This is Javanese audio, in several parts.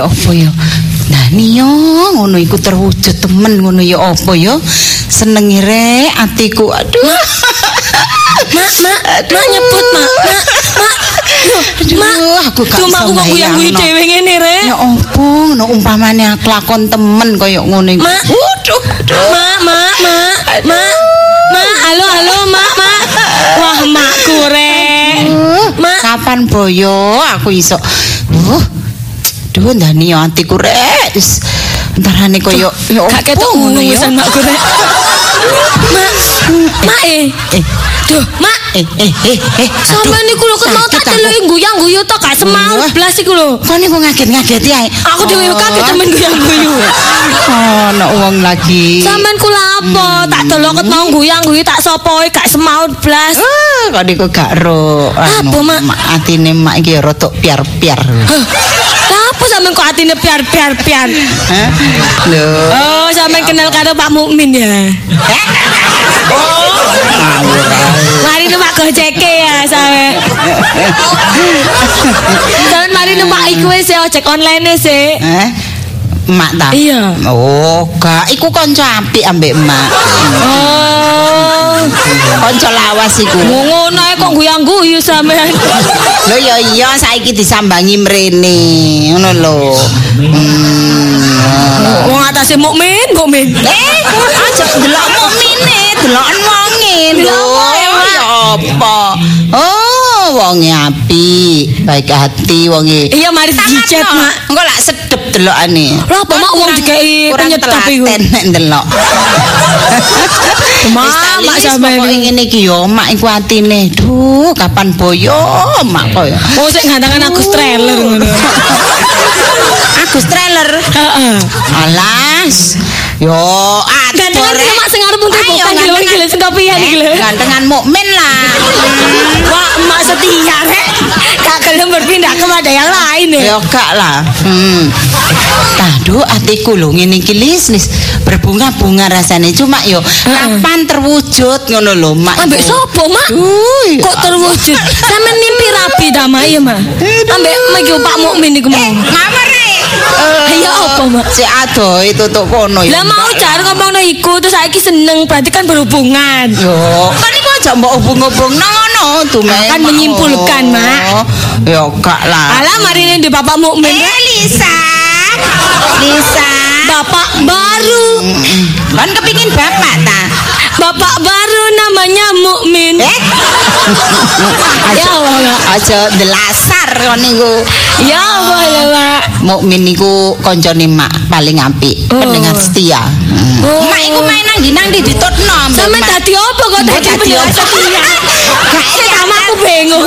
ya apa ya nah niyo ngono iku terwujud temen ngono ya apa ya senengi rek atiku aduh Mak, mak, mak nyebut, mak. Mak, mak. Mak. Aduh, aku gak Cuma aku kok guyu-guyu dhewe ngene, Rek. ya apa no umpamane kelakon temen kaya ngono iku Mak. waduh Mak, mak, mak, mak. Mak, halo, halo, mak, mak. Wah, makku, Rek. Mak. kapan boyo aku iso uh duh ndani ya atiku rek Wis, entarane kaya ya Gak ketok ngono ya makku, Rek. Mak, mak eh. eh Duh, mak. eh eh eh eh aduh, Sampeyan niku lho mau tak celuki guyang-guyu to gak semau Wah. blas iku lho. kok niku ngaget-ngageti ae Aku dhewe yo kaget sampean guyang-guyu. oh no wong lagi Sampean kula apa? Tak delok mau guyang-guyu tak sopoe gak semau blas. Ah, kok niku gak ro Apa, Mak? mak atine mak iki rada piar-piar Hah, Lah apa sampean kok atine piar-piar-piar? Hah? lho Oh, sampean kenal karo Pak Mukmin ya. Mari numpak gojeke ya sampe. Sampean mari numpak iku wis ojek online sih. eh mak ta Iya. oh gak iku kanca apik ambek mak Oh, kanca lawas iku ngono ae kok guyang-guyu sampean. Lho ya iya saiki disambangi mrene ngono lho. Hmm. Wong atase Mukmin, Mukmin. Eh, aja delok mukmine, deloken wonge lho. Delok Ya apa? Oh, wonge apik, baik hati wonge. Iya mari dijet, Mak. Engko lak sedep delokane. Lha apa mak wong dikei Kurang penyetop iku? nek ndelok. Mak, mak sampean. pokoke ngene iki yo, mak iku atine. Duh, kapan boyo mak koyo. Oh, sik gantangan Agus trailer ngono. Agus trailer. Heeh. Alas. Yo, Iki mak sing arep Ayo, bukan gila gantengan. gila sing kopian iki lho. Gantengan mukmin lah. Wah, emak setia rek. Gak gelem berpindah kepada yang lain ya. Yo gak lah. Hmm. Taduh atiku lho ngene iki lis lis berbunga-bunga rasane cuma yo kapan terwujud ngono lho mak. Ambek sopo, Mak? Kok terwujud? Sampeyan mimpi rapi ta, Mak? Iya, Mak. Ambek megi Pak Mukmin iku mau. Ngawur rek. Iya, apa, Mak? Si adoh itu tuh kono ya. Lah mau jar ngomongno iku terus saiki seneng berarti kan berhubungan. Yo, kan iku aja mbok hubung-hubung nang ngono tuh Kan menyimpulkan, Mak. Yo gak lah. Alah mari ini di Bapak Mukmin. Eh Lisa. Lisa. Bapak baru. Kan kepingin bapak ta? Bapak baru namanya Mukmin. Eh? Ya Allah, Mak. Aja delasar kon niku. Ya Allah, ya, Mak. Mukmin niku koncone mak paling apik, Oh. pendengar setia. Hmm. Oh. Mak iku main nang ndi nang ndi ditutno ambek Sampe tadi apa kok dadi pendengar apa? setia? Sama aku bingung.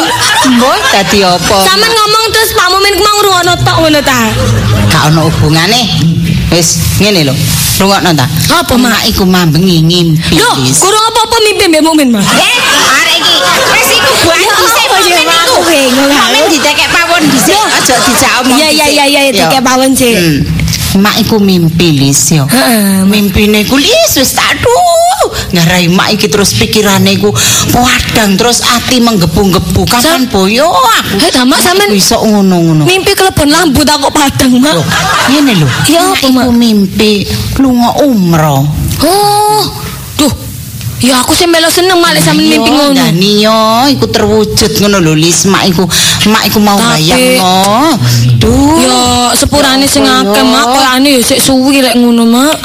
Mbok dadi apa? Sampe ngomong terus Pak Mumin ku mau ngrungokno tok ngono ta. Gak ono hubungane. Wis ngene lho. Rungokno ta. Apa, Mak? Iku mambengi ngimpi. Loh, Lis. kurang apa-apa mimpi Mbak Mumin, Mak. Eh, arek iki wis iku buah dhisik ya, Mukmin Iku. Aku bingung. Mukmin ditekek pawon dhisik, aja dijak omong. Iya iya iya iya Yo. pawon sih. Hmm. Mak iku mimpi lis yo. Heeh. Mimpine ku lis wis aduh. Ngarai mak iki terus pikirane ku padang terus ati menggebu-gebu. Kapan boyo aku. Eh, Mak, sampean- Aku iso ngono-ngono. Mimpi kelebon lambu tak kok padang, Mak. Loh, ngene lho. Ya, Mak apa, iku Mak? mimpi lunga umroh. Oh. Ya aku sih melo seneng malah sampe mimpi ngono. Dani yo iku terwujud ngono lho Lis mak iku mak iku mau bayangno. Duh. Ya sepurane sing Ya akeh, Mak. yo? Koyane ya sik suwi lek ngono, Mak.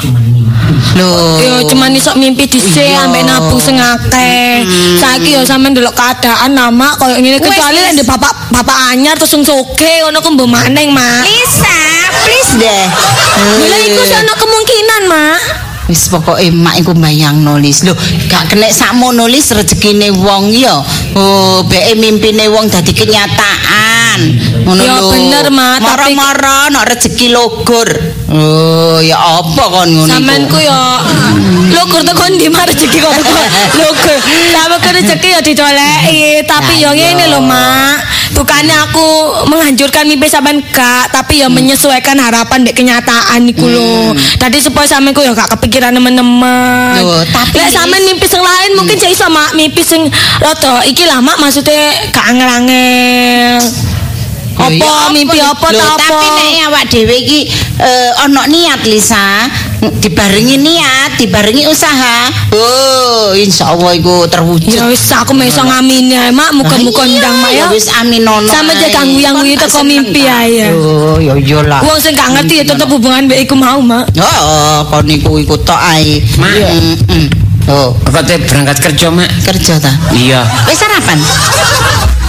Loh. Ya cuman iso mimpi dhisik ambek nabung sing akeh. Saiki ya sampean ndelok keadaan nama koyo ngene kecuali lek bapak bapak anyar terus sing soge ngono ku mbok maneng, Mak. Lisa, please deh. Lha iku ana kemungkinan, Mak. Wis pokoke mak iku bayangno Lis. Lho, gak kena sakmono Lis rezekine wong ya. Oh, beke mimpine wong dadi kenyataan. Ngono Ya lho. bener, Mak, tapi- Moro-moro nek rezeki logor. Oh, ya apa kon ngono iku? Sampean ku ya lugur teko ndi mak rezeki kok teko lugur. Sampe ku rezeki ya dicoleki, tapi Lah, ngene lho, Mak. Bukannya aku menghancurkan mimpi sampean gak, tapi ya menyesuaikan harapan dek kenyataan iku lho. Tadi supaya sampean ku ya gak kepikiran temen-temen. Loh, tapi Lek sampean mimpi sing lain mungkin jadi iso mak mimpi sing rada iki lah mak maksudnya gak angel-angel. Apa, mimpi apa ta apa? Tapi nek awak dhewe iki eh, ana niat Lisa, dibarengi niat, dibarengi usaha. Oh, insyaallah iku terwujud. Ya wis aku meso ngamini ae mak muga-muga Lah ndang mak ya. Wis amin ono. Sama aja ae. kanggo yang Kon kuwi gak teko mimpi ae ya. Oh, ya iyalah. Wong sing gak ngerti ya tetep hubungan mbek iku mau mak. Oh, kon niku iku tok ae. Mak. Heeh. Oh, berangkat kerja, Mak. kerja ta. Iya. Wis sarapan?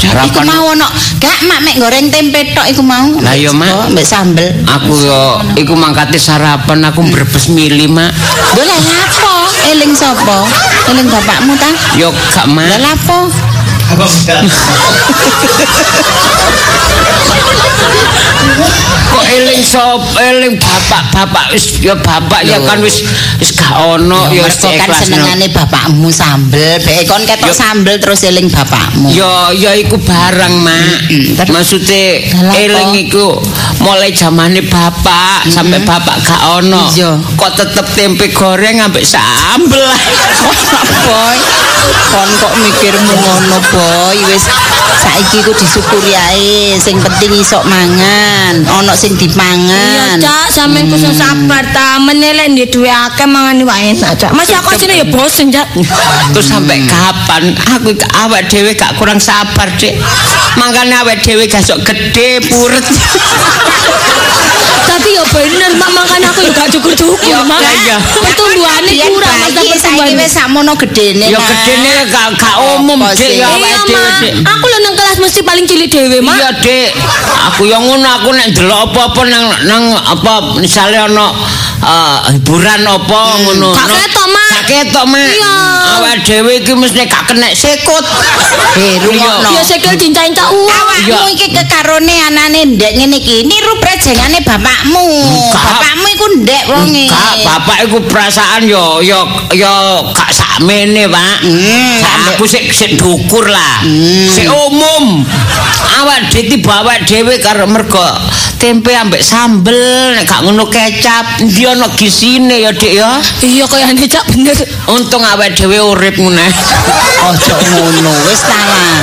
Iku mau ono. Gak mak mek goreng tempe tok iku mau. Lah iya, Mak. Mbek sambel. Aku yo iku mangkate sarapan aku brebes mili, Mak. Lho lah lapo? Eling sapa? Eling bapakmu ta? Yo gak, Lah Mak. Kok eling sop, eling bapak-bapak wis ya bapak ya kan wis wis gak ono ya wis kan senengane bapakmu sambel. Bek kon ketok sambel terus eling bapakmu. Ya ya iku barang, Mak. apa? eling iku mulai zamane bapak sampai bapak gak ono. Kok tetep tempe goreng ambek sambel. boy kon kok mikirmu ngono boy wis saiki ku disyukuri ae sing penting isok mangan ono sing Iya dipangan cak sampean ku sing sabar ta menelek ndek duwe akeh mangane wae enak cak. Masih aku asine ya bosen cak. Terus sampai kapan aku awak dhewe gak kurang sabar, Dik. Makane awak dhewe gak sok gede puret. Tapi ya bener mak makane aku ya gak cukur-cukur mak. iya. Pertumbuhane Biyen kurang masa saiki pertumbuhan. wis sakmono gedene Ya Nak. gedene gak gak umum, Apa sih? ya Iya awak dhewe, mak, aku lho nang kelas mesti paling cilik dhewe mak. Iya, Dik. Aku yang ngono aku nek ndelok apa-apa nang nang apa misalnya ana eh, hiburan apa ngono. Gak no- ketok, Mak. Gak ketok, Mak. Iya. Awak dhewe iki mesti gak kena sekut. rungokno Ya sikil cincin cak uang. Iya. awakmu iki kekarone anane ndek ngene iki niru prejengane bapakmu Enggak. bapakmu iku ndek wonge Gak, bapak iku perasaan yo yo yo gak sakmene, Pak. Hmm, aku sik sik dukur lah. Sik umum. Awak dhewe tiba awak dhewe karo mergo tempe ambek sambel nek gak ngono kecap ndi ana gisine ya, Dik ya. Iya kayane cak bener. Untung awak dhewe urip ngene. Ojo ngono, wis ta lah.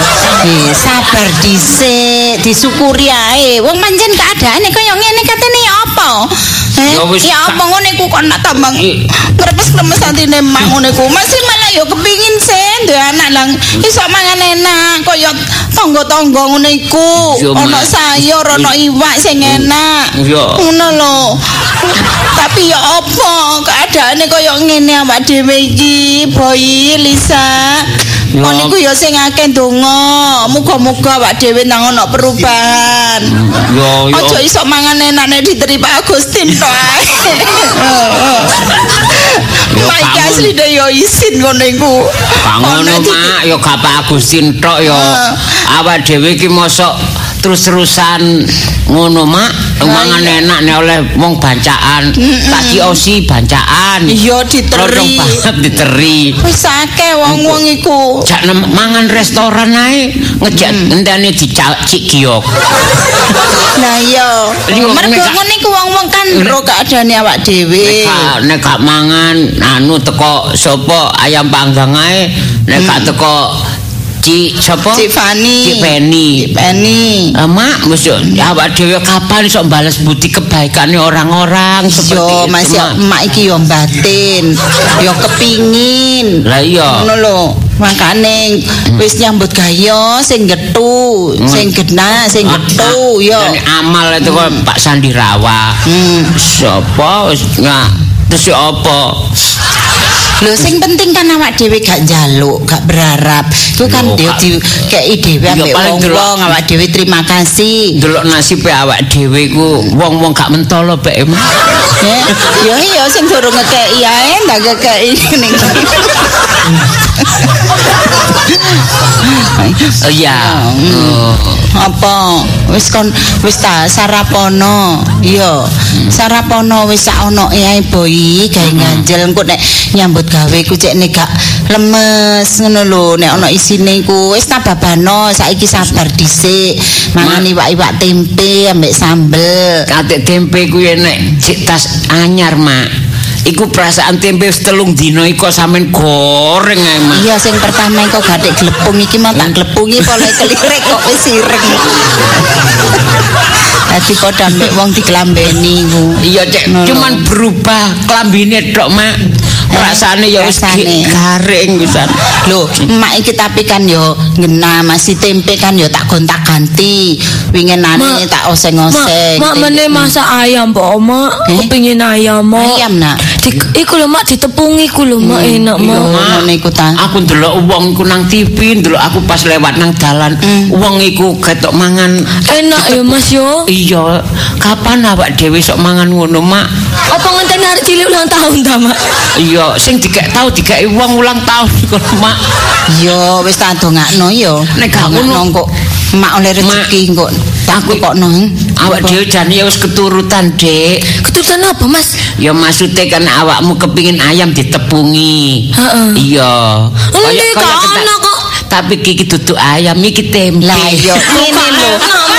Eh, sabar dhisik, disyukuri ae. Wong pancen keadaane kaya ya? Eh, Ya wis, ya apa Kak. ngene ku kok nak tambang I- ngrebes-ngrebes atine mak ngene ku. Masih malah ya kepingin sen duwe anak lang iso mangan enak kaya tangga-tangga ngene iku. Mak. sayur, ana iwak sing enak. Ngono lho. Tapi ya apa keadaane kaya ngene awak dhewe iki, Boy, Lisa. Kon niku ya sing akeh donga. Muga-muga awak dhewe nang ana perubahan. Yo yo. Ojo iso mangan enak nek diteri Pak Agustin to ae. Yo, Mak iki kamu- asline ya isin ngono iku. Kang ngono Ana di- mak yo gak Pak Agustin tok yo. Awak dhewe iki mosok terus-terusan ngono mak mangan enak nek oleh wong bancaan. Tak diosi bancaan. Iya diteri. banget diteri. Wis akeh wong-wong iku. Jak mangan restoran ae ngejak ndane dicak giok. Nah iya. Mergo gak- ngene iku wong-wong kan ro keadaane awak dhewe. Nek gak- nek gak mangan anu teko sapa ayam panggang ae nek gak teko Ci sapa? Cik Fani. Cik Feni. Cik Feni. Ah, mak, mesti awak dhewe kapan iso balas budi kebaikane orang-orang seperti Yo itu, masih Mak? emak iki yo batin, yo kepingin. Lah iya. Ngono lho. Makane wis nyambut gayo sing gethu, sing genah, sing gethu yo. Dan amal itu kok Pak Sandi Rawa. Hmm. Sapa wis nggak terus apa? Lho sing penting kan awak dhewe gak njaluk, gak berharap. Iku kan yo gak- dikeki dhewe ambek wong-wong awak dhewe terima kasih. Delok nasibe awak dhewe ku wong-wong gak mentolo bae. Ya, yo sing durung ngekeki ae ndak ngekeki ning. Oh iya. Oh. apa wis kon wis ta sarapono iya sarapono wis sak ono ae boy gawe ganjel engko nek nyambut gawe ku cek nek gak lemes ngono lho. Nek ono isine ku wis ta babano saiki sabar dhisik mangan iwak-iwak tempe ambek sambel. Katik tempe ku enek cik tas anyar, Mak. iku perasaan tempe telung dina iku sampean goreng ae Iya sing pertama kok gatik glepung iki mau tak glepungi pole kelirek kok wis ireng. Dadi padha mbek wong diklambeni iya cek. Cuman berubah klambine tok mak rasane ya wis garing pisan Loh, emak iki tapi kan yo ngena masih tempe kan yo tak gonta-ganti. Winginane Mak, tak oseng-oseng. Mak, meneh masak ayam, Pak Mak. Eh? Kepingin ayam, Mak. Ayam nak. Iku lho Mak ditepungi ku lho Mak enak Iya, Mak. ngono iku ta. aku ndelok wong iku nang TV ndelok aku pas lewat nang dalan wong iku ketok mangan Enak ya Mas yo. iya kapan awak dhewe sok mangan ngono mak Apa arek cilik ulang tahun ta Mak? iya sing dikek tau dikek wong ulang tahun iku mak Yo wis tak dongakno yo. Nek gak ngono. kok mak oleh rezeki kok tak Aku- kok no. awak dhewe jan ya wis keturutan dek Keturutan apa Mas? Ya maksudnya kan awakmu kepingin ayam ditepungi. Heeh. Iya. Kita- ono kok. Tapi kiki duduk ayam iki tempe. Lah yo ngene lho.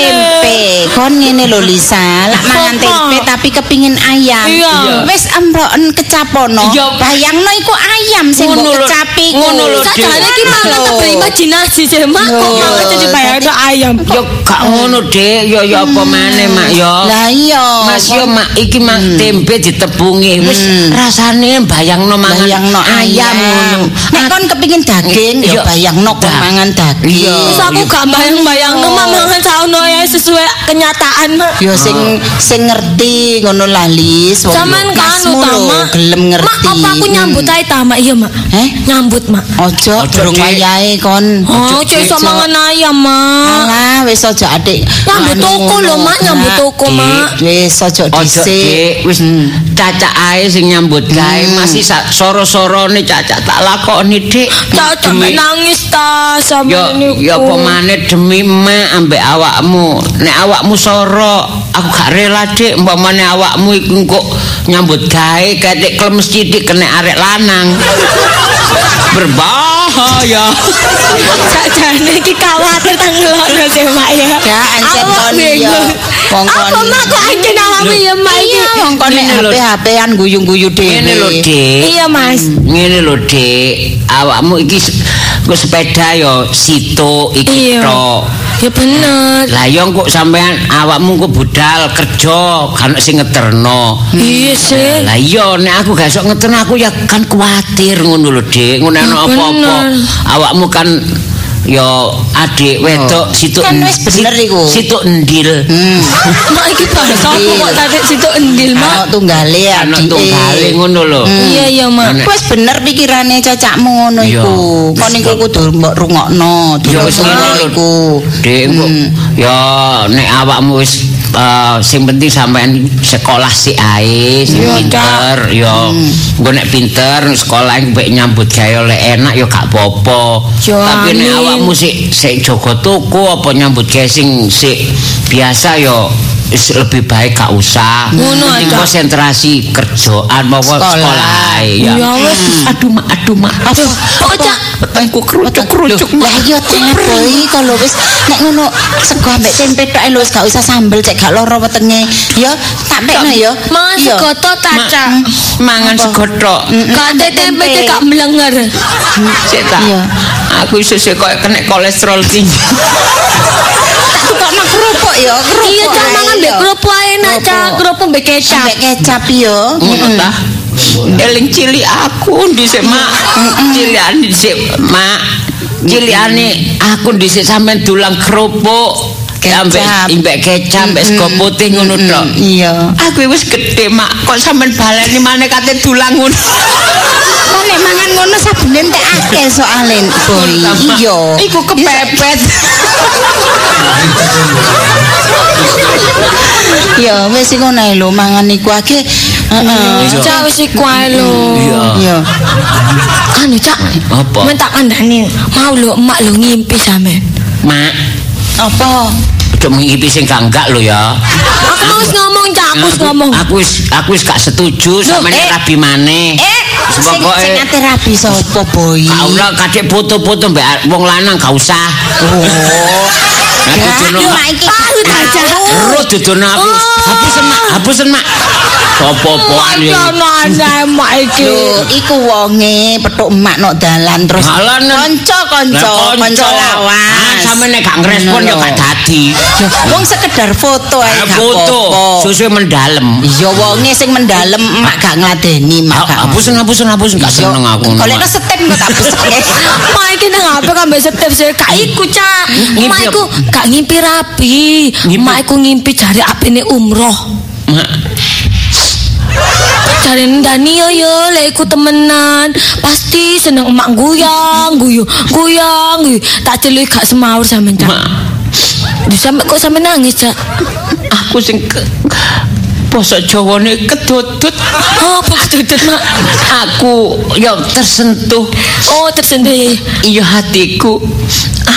Tempe. Kon ngene lho Lisa, lak mangan tempe tapi kepingin ayam. Iya. Wis embroken kecapono. Iya. Bayangno iku ayam sing mbok kecapi iku. Ngono lho. Sakjane iki mangan tak berimajinasi sih Mak. Kok mangan jadi bayar ayam. Yo gak ngono, Dek. Yo yo apa maneh, Mak yo. Lah iya. Mas yo mak iki mak tempe ditepungi. Wis rasane bayangno mangan bayangno ayam ngono. Nek kon kepingin daging ya bayangno kon mangan daging. Iya. Aku gak bayang-bayang mangan sauno ya sesuai kenyataan Mak. Yo sing sing ngerti ngono lah Lis. Wong Zaman kan utama. gelem ngerti. Mak apa aku nyambut ae ta Mak? Iya Mak. Eh? Nyambut Mak. Ojo Ojo, durung wayahe kon. Oh, cek iso Ojo. mangan ayam Mak. Alah wis aja adik. Nyambut toko lho Mak, nyambut toko. Mak. Wis aja Ojo dhisik. Wis cacak ae sing nyambut gawe masih sa- soro-sorone cacak tak lakoni Dik. Cacak nangis ta sama Yo niku. yo apa maneh demi mak ambek awakmu. Nek awakmu soro, aku gak rela Dik, umpamane awakmu iku kok nyambut gawe katik klemes sithik kena arek lanang. Berbahaya. Sakjane iki khawatir tanggelono sih Mak ya. Ya, kon iya. Bingung. Wong kon Apa Mak kok ancen awakmu ya Mak iki? Iya, wong kon nek. HP-HP-an guyu-guyu dhewe. Ngene lho, Dik. Iya Mas. Ngene lho, Dik. Awakmu iki nggo sepeda yo situ iki Iya. tok. Ya bener. Lah yo kok sampean awakmu kok budal kerja kan sing ngeterno. Iya sih. Lah iya nek aku gak sok ngeten aku ya kan kuwatir ngono lho Dik, ngono apa-apa. Awakmu kan yo adik wedok situ Kan wis bener iku. Situ endil. Hmm. Mak iki bahasa apa kok tadi situ endil Mak? Anak tunggale Ana adike. tunggale ngono lho. Iya iya Mak. Wis bener pikirane cacakmu ngono iku. Kon iku kudu mbok rungokno, Ya wis ngono iku. Dek Hmm. ya nek awakmu wis eh, sing penting sampean sekolah sik ae sing Iya, pinter ya engko nek pinter sekolah mbek nyambut gawe oleh enak ya gak Yo, tapi nek awakmu sik sik jaga toko apa nyambut gawe sing sik biasa ya wis lebih baik gak usah Ngono aja. konsentrasi kerjaan maupun Sekolah. ya Ya wis. aduh mak aduh mak apa Oh, Cak. Aku kerucuk-kerucuk Lah iya boy kalau wis nek ngono sego ambek tempe tok lho gak usah sambel cek gak loro wetenge. Ya tak pekno ya. Mangan Iya. segoto taca. mangan Apa? segotok Kate tempe gak melenger. Sik tak. Iya. Aku iso sik kok kena kolesterol tinggi. Tak tukokno kerupuk ya, kerupuk. Iya Cak ae, mangan mbek ya. kerupuk ae enak Cak, Kerupuk. mbek kecap. Ambek kecap. Ngono ta. Eling cilik aku dhisik mak. Cilikane dhisik mak. Cilikane aku dhisik sampean dulang kerupuk. Kecap. Ambek imbek kecap, ambek sego putih ngono tok. Iya. Aku wis gede mak, kok sampean baleni maneh kate dulang ngono. Lah nek mangan ngono sabune entek akeh boy. Iya. Iku kepepet. Ya wis iku nae lho mangan iku akeh. Heeh. Cak wis iku ae lho. Iya. Anu Cak. Apa? Men tak kandhani. Mau lho emak lho ngimpi sampean. Mak, Apa? ojo mengipi sing gak enggak lho ya. Aku wis ngomong Cak, aku wis ngomong. Aku wis aku wis gak setuju sama eh. rabi maneh. Eh, Pokoke- sing ate rabi sapa boy? Gak ora kadek foto-foto mbak wong lanang gak usah. Oh. Nah, mak iki Tahu ta Cak? Ero dudono aku. Oh. Hapusen mak, hapusen mak. Sopo-poan iki. Aneh mak iki. Iku wonge petuk emak nok dalan terus kanca-kanca, kanca Ah, lawas. sampe nek gak ngrespon ya gak dadi. Wong sekedar foto ae Ah, gak foto, apa-apa. susu mendalem. Iya wonge sing mendalem emak gak ngladeni emak gak. Hapusin, hapusin, hapusin. Gak seneng aku. Golekno setep kok tak pesake. Mak iki nang HP kan mbek setep sih. Kak iku, Cak. Mak iku gak ngimpi rapi. Ngimpi. Mak iku ngimpi jari apine umroh. Mak, Jare ndani yo lek iku temenan pasti seneng emak guyang guyu guyang guyu tak celui gak semaur sampean cak mak. Duh, sampe kok sampe nangis cak Aku sing ke... Basa Jawane kedodot. oh apa ketutut mak Aku ya tersentuh. oh tersentuh Iya hatiku.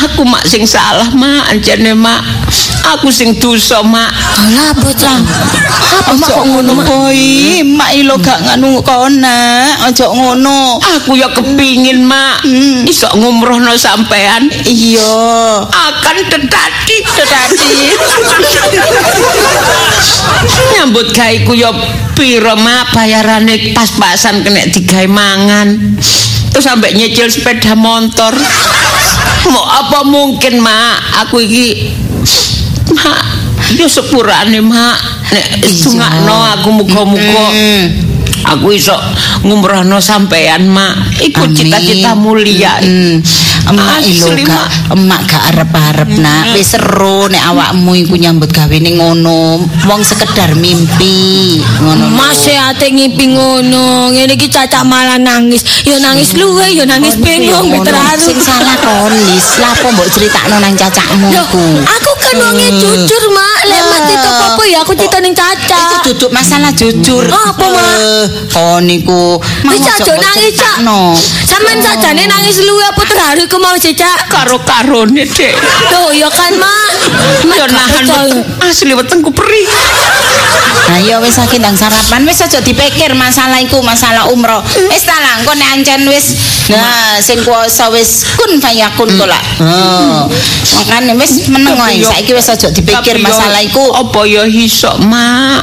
Aku mak sing salah, Mak. Anjane, Mak. Aku sing dosa, Mak. alah apa cak apa mak kok ngono mak Boy, emak ilo gak nganu kona, ojo ngono. Aku ya kepingin, Mak. Iso ngumrohno sampean. Iya. Akan tetati, tetati. Nyambut gaiku ya piro, Mak. Bayarane pas-pasan kena digawe mangan. Terus sampai nyicil sepeda motor. Mau apa mungkin, Mak? Aku iki Mak, yo sepurane, Mak. Nek dungakno aku muga-muga aku iso ngumrohno sampean, Mak. Iku cita-cita mulia. Emak ilo Asli, gak, emak gak arep-arep nak. Wis seru nek awakmu iku nyambut gawe ning ngono. Wong sekedar mimpi. Ngono. Mas e ate ngimpi ngono ngene iki cacak malah nangis yo nangis luwe yo nangis bingung terharu Sing salah kolis. Lah apa mbok critakno nang cacakmu iku? aku kan wonge jujur mak lek mak cerita apa ya aku cerita ning caca duduk masalah jujur. Apa, Mak? Eh, Kon iku. Mak Wis ojo aja mbok nangis cak. Sampeyan sakjane nangis luwe apa terharu ku mau cicak Karo-karone, Dek. Tuh, ya kan, Mak. Yo gak nahan asli wetengku perih. Nah ya wis saiki ndang sarapan wis aja dipikir masalah iku masalah umroh. Wis ta lah engko nek ancen wis nah sing kuasa wis kun fayakun to lah. Heeh. Makane wis meneng yo- saiki wis aja dipikir masalah iku. Apa ya iso, Mak?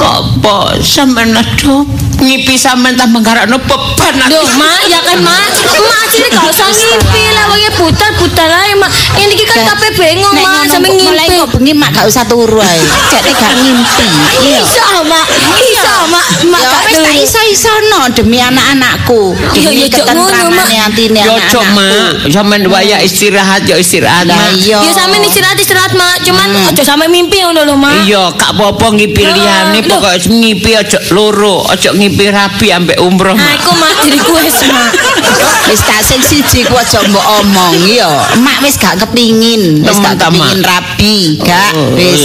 Apa sampean aduh ngipi sampean tambah garakno beban aku. Duh, Mak, ya kan, Mak. Mak sini gak usah ngimpi lah, wongnya putar-putar aja, Mak. Ini iki kan kabeh bengong, Mak, ngono sampe kok mulai ngimpi. kok bengi mak gak usah turu ae. Jane gak ngimpi. Iya. Iso, Mak. Iso, Mak. Mak Ya gak wis tak turu. iso-isono demi anak-anakku. Iya, Demi iya, ngono, ketentramane Mak. atine Yo cok, Mak. Sampean waya istirahat yo istirahat, Lah Mak. iya. Ya sampe istirahat istirahat, Mak. Cuman ojo sampe mimpi ngono lho, Mak. Iya, gak apa-apa ngipi liyane, loh. pokoke ngipi aja loro, aja ngipi rabi ambek umroh, Mak. iku Mak diriku wis, Mak. Wis tak sing siji ku aja mbok omong ya. Emak wis gak kepingin, wis gak kepingin Mak? rapi, gak Oh, wis.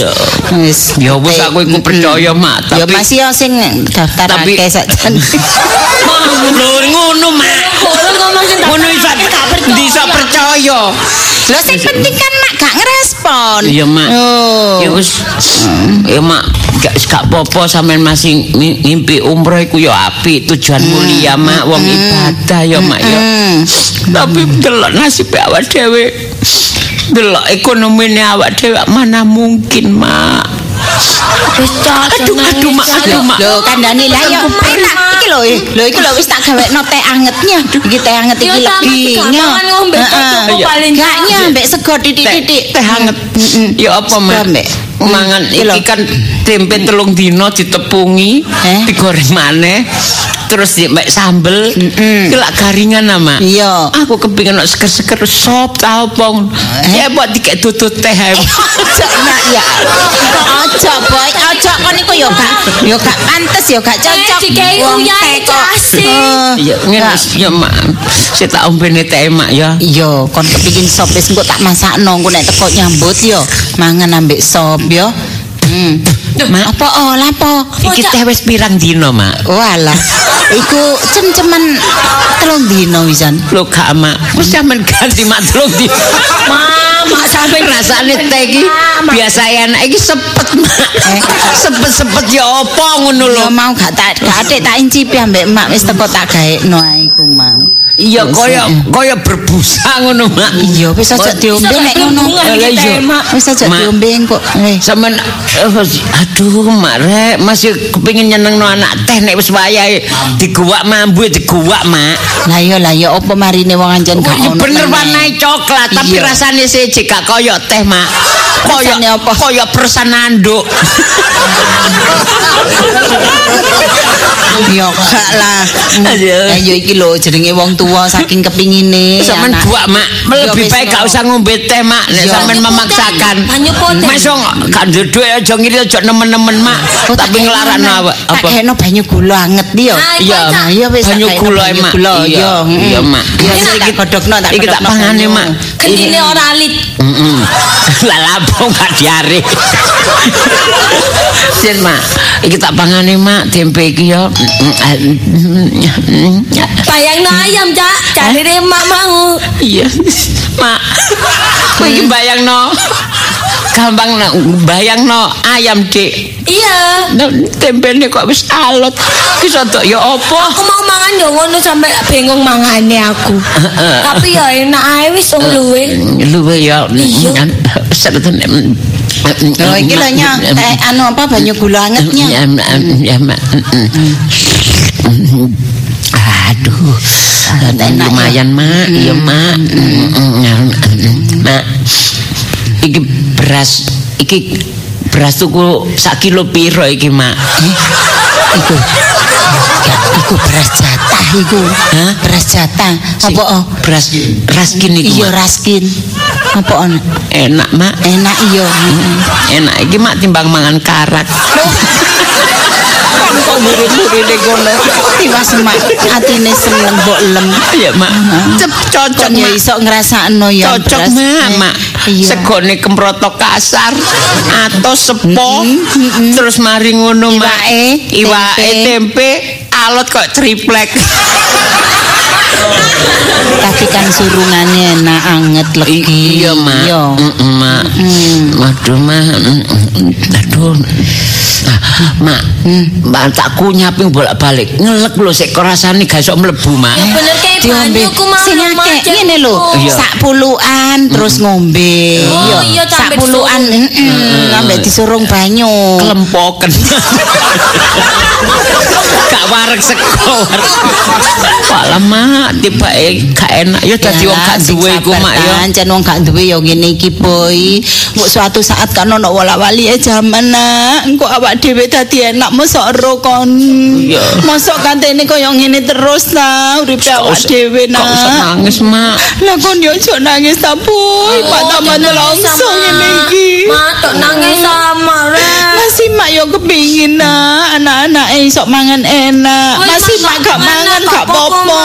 Wis. Ya wis aku iku percaya, Mak, Ya tapi- masih ya sing daftar Tapi- akeh sajan. Lho ngono, Mak. Orang ngomong sing Ngono iso bisa percaya. Lho sing penting kan mak gak ngerespon. Iya, Mak. Oh. Ya wis. Ya mak, gak gak apa-apa sampean masih ngimpi umroh iku ya apik, tujuan mulia mak, wong ibadah ya mak ya. Hmm. Tapi delok nasib awak dhewe. Delok ekonomine awak dhewe mana mungkin, Mak. Wis cocok Aduh, aduh, Mak, aduh, Mak. Lho kandhane lah ya enak iki lho eh. lho iki lho wis tak gawekno teh angetnya iki teh anget Ya, iki lagi masih gampang ngombe paling gaknya mbek sego titik-titik Teh hangat. Ya apa, Mak? Mangan iki kan tempe telung dino ditepungi, Eh? digoreng maneh, terus di mek sambel, iki lak garingan ama. Iya. Aku kepingin nak seger-seger sop ta opong. Eh? Ya buat dikek tutut teh. Ojo nak ya. Ojo boy, ojo kon iku yo gak yo gak pantes yo gak cocok. Eh, dikai Wong uyah teh kasih. Eh, Iya, ngene ya mak. Saya tak ombene teh mak ya. Iya, kon kepingin sop wis engko tak masakno engko nek teko nyambut yo mangan ambek sop yo. Hmm. Mak, Apa oh lapo? iki teh wis pirang dino mak. Walah. Iku cem-cemen telung dino wisan. Lho gak mak, wis sampean ganti mak telung dino. Mak, sampe rasane teh iki biasa enak. Iki sepet mak. Sepet-sepet ya apa ngono lho? Mau gak tak gak tak incipi ambek mak wis teko tak gaekno ae iku mau. Iya kaya kaya berbusa ngono mak Iya wis aja diombe nek ngono. Lah, iya. Mak. Wis aja diombe kok. Eh. Saman aduh mak rek masih kepengin nyenengno anak teh nek wis wayahe diguwak mambu diguwak mak Lah iya lah ya apa marine wong anjen gak Ya ono. bener meneh. warnai coklat tapi Iya. rasane siji gak kaya teh mak kaya Rasane apa? kaya persan anduk Ya gak. Lah ya iki lho jenenge wong tua saking kepingine. Sampeyan anak- buak mak lebih baik gak usah ngombe teh mak nek sampean memaksakan poten. Masuk gak duwe aja ngiri aja nemen-nemen mak Oh, tapi nang- apa Tak apa kekno banyu gula anget. Ah, Iya. Nah, iya wis banyu gula mak. Iya, iya. Mak. Iya iki tak- tak iki tak pangane. Mak. Kendine ora alit. Heeh. Lah lapo gak diare. Sin mak, iki tak pangane mak tempe iki yo. Bayangno ayam, Cak. Jarine mak mau. Iya. Mak. Kowe iki bayangno. Gampang no, bayangno ayam dik. Iya. Nah, tempene kok wis alot. Ki sodo ya apa? Aku mau mangan yo ngono sampe bingung mangane aku. Tapi ya enak ae wis luwe. Luwe ya. Iya. Oh iki lho nya teh anu apa banyu gula angetnya. Ya, ya, Mak. Aduh, enak lumayan mak, iya mak, mak. Iki beras, iki beras tuku sak kilo piro iki mak? Iku. Ya, iku beras jatah iku. Hah? Beras jatah. Apa oh? Beras raskin iki Iya raskin. Apa on? Enak mak, Enak iya. enak iki mak timbang mangan karak. Kok murid-murid kono. Tiwas mak atine seneng mbok lem. Iya mak, Cep, cocok ya iso ngrasakno ya. cocok mak segone kemprotok kasar atau sepo terus mari ngono mak. Iwake, tempe alot kok triplek Tapi kan surungannya enak anget legi. iya mak. Iya. Mak. Waduh mak. Aduh. Ah, mak mak tak kunyah ping bolak-balik. Ngelek lho sik rasane gak iso mlebu mak. Ya bener kayak Diombe. Sing akeh ngene lho. Iya. Sak puluhan terus ngombe. Oh, iya, sak puluhan ambek disurung banyu. kelempoken gak warek sekor Walah mak tiba gak enak ya dadi wong gak duwe iku mak ya Jan wong gak duwe ya ngene iki boy. Mbok suatu saat kan ono wala-wali e jaman nak. Engko awak dhewe dadi enak mosok ro kon. Iya. Mosok kantene koyo ngene terus ta uripe awak dhewe Kok usah nak. nangis mak Lah kon yo aja nangis ta. Pak taman langsung ngene iki. Mak tok nangis sama rek. Masih mak yo kepingin nak anak-anak e iso mangan enak. Masih mak gak mangan gak apa-apa.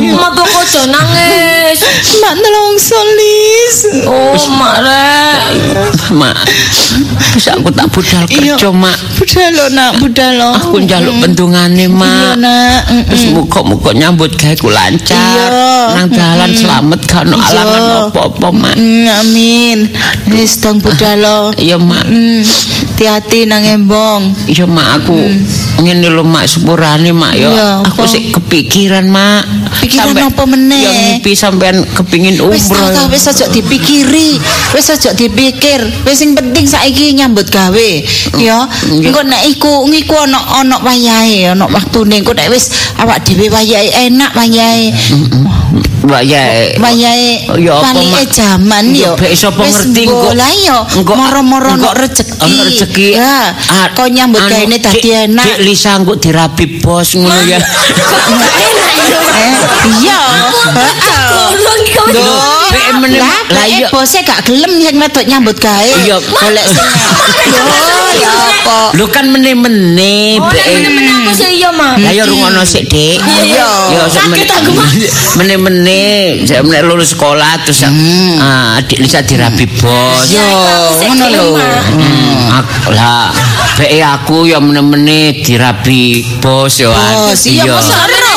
Mak tuh kok nangis. Mak nelongso lis. Oh, mak rek. mak bisa aku tak budal kerja mak Budal lo nak, budal lo. aku njaluk bendungane Iya mak nak. mm, terus muka-muka nyambut gawe ku lancar Iya. nang dalan selamat gak ono Iya. alangan apa-apa mak mm, amin. Wis dong budal lo. iya mak Hmm, hati-hati nang embong. Iya mak aku ngene lho mak sepurane mak yo. Hmm. Iya, aku sik kepikiran mak. Pikiran Sampai- apa meneh? Ya mimpi sampean kepingin Wis tau umroh. wis aja dipikiri. Wis aja dipikir. Wis sing penting saiki nyambut gawe. Ya, Iya. engko nek iku ngiku ana ana wayahe, ana waktune engko nek wis awak dhewe wayahe enak wayahe. Mbak Yae. Mbak Ya apa jaman yo. Bek sapa ngerti engko. Moro-moro engko rezeki. Engko rezeki. Ya. Kok nyambut gaene dadi enak. Dik Lisa engko dirapi bos ngono ya. Iya. Lah yo bose gak gelem sing wedok nyambut gawe. Yo golek ya apa. Lu kan meneh-meneh. Bek meneh-meneh apa sih rungono sik, Dik. Iya. Meneh-meneh saya meneh lulus sekolah terus ah adik Lisa dirabi bos. Yo, ngono lho. Hmm, lah Beke aku ya meneh-meneh dirabi bos yo. Bos, Iya, ora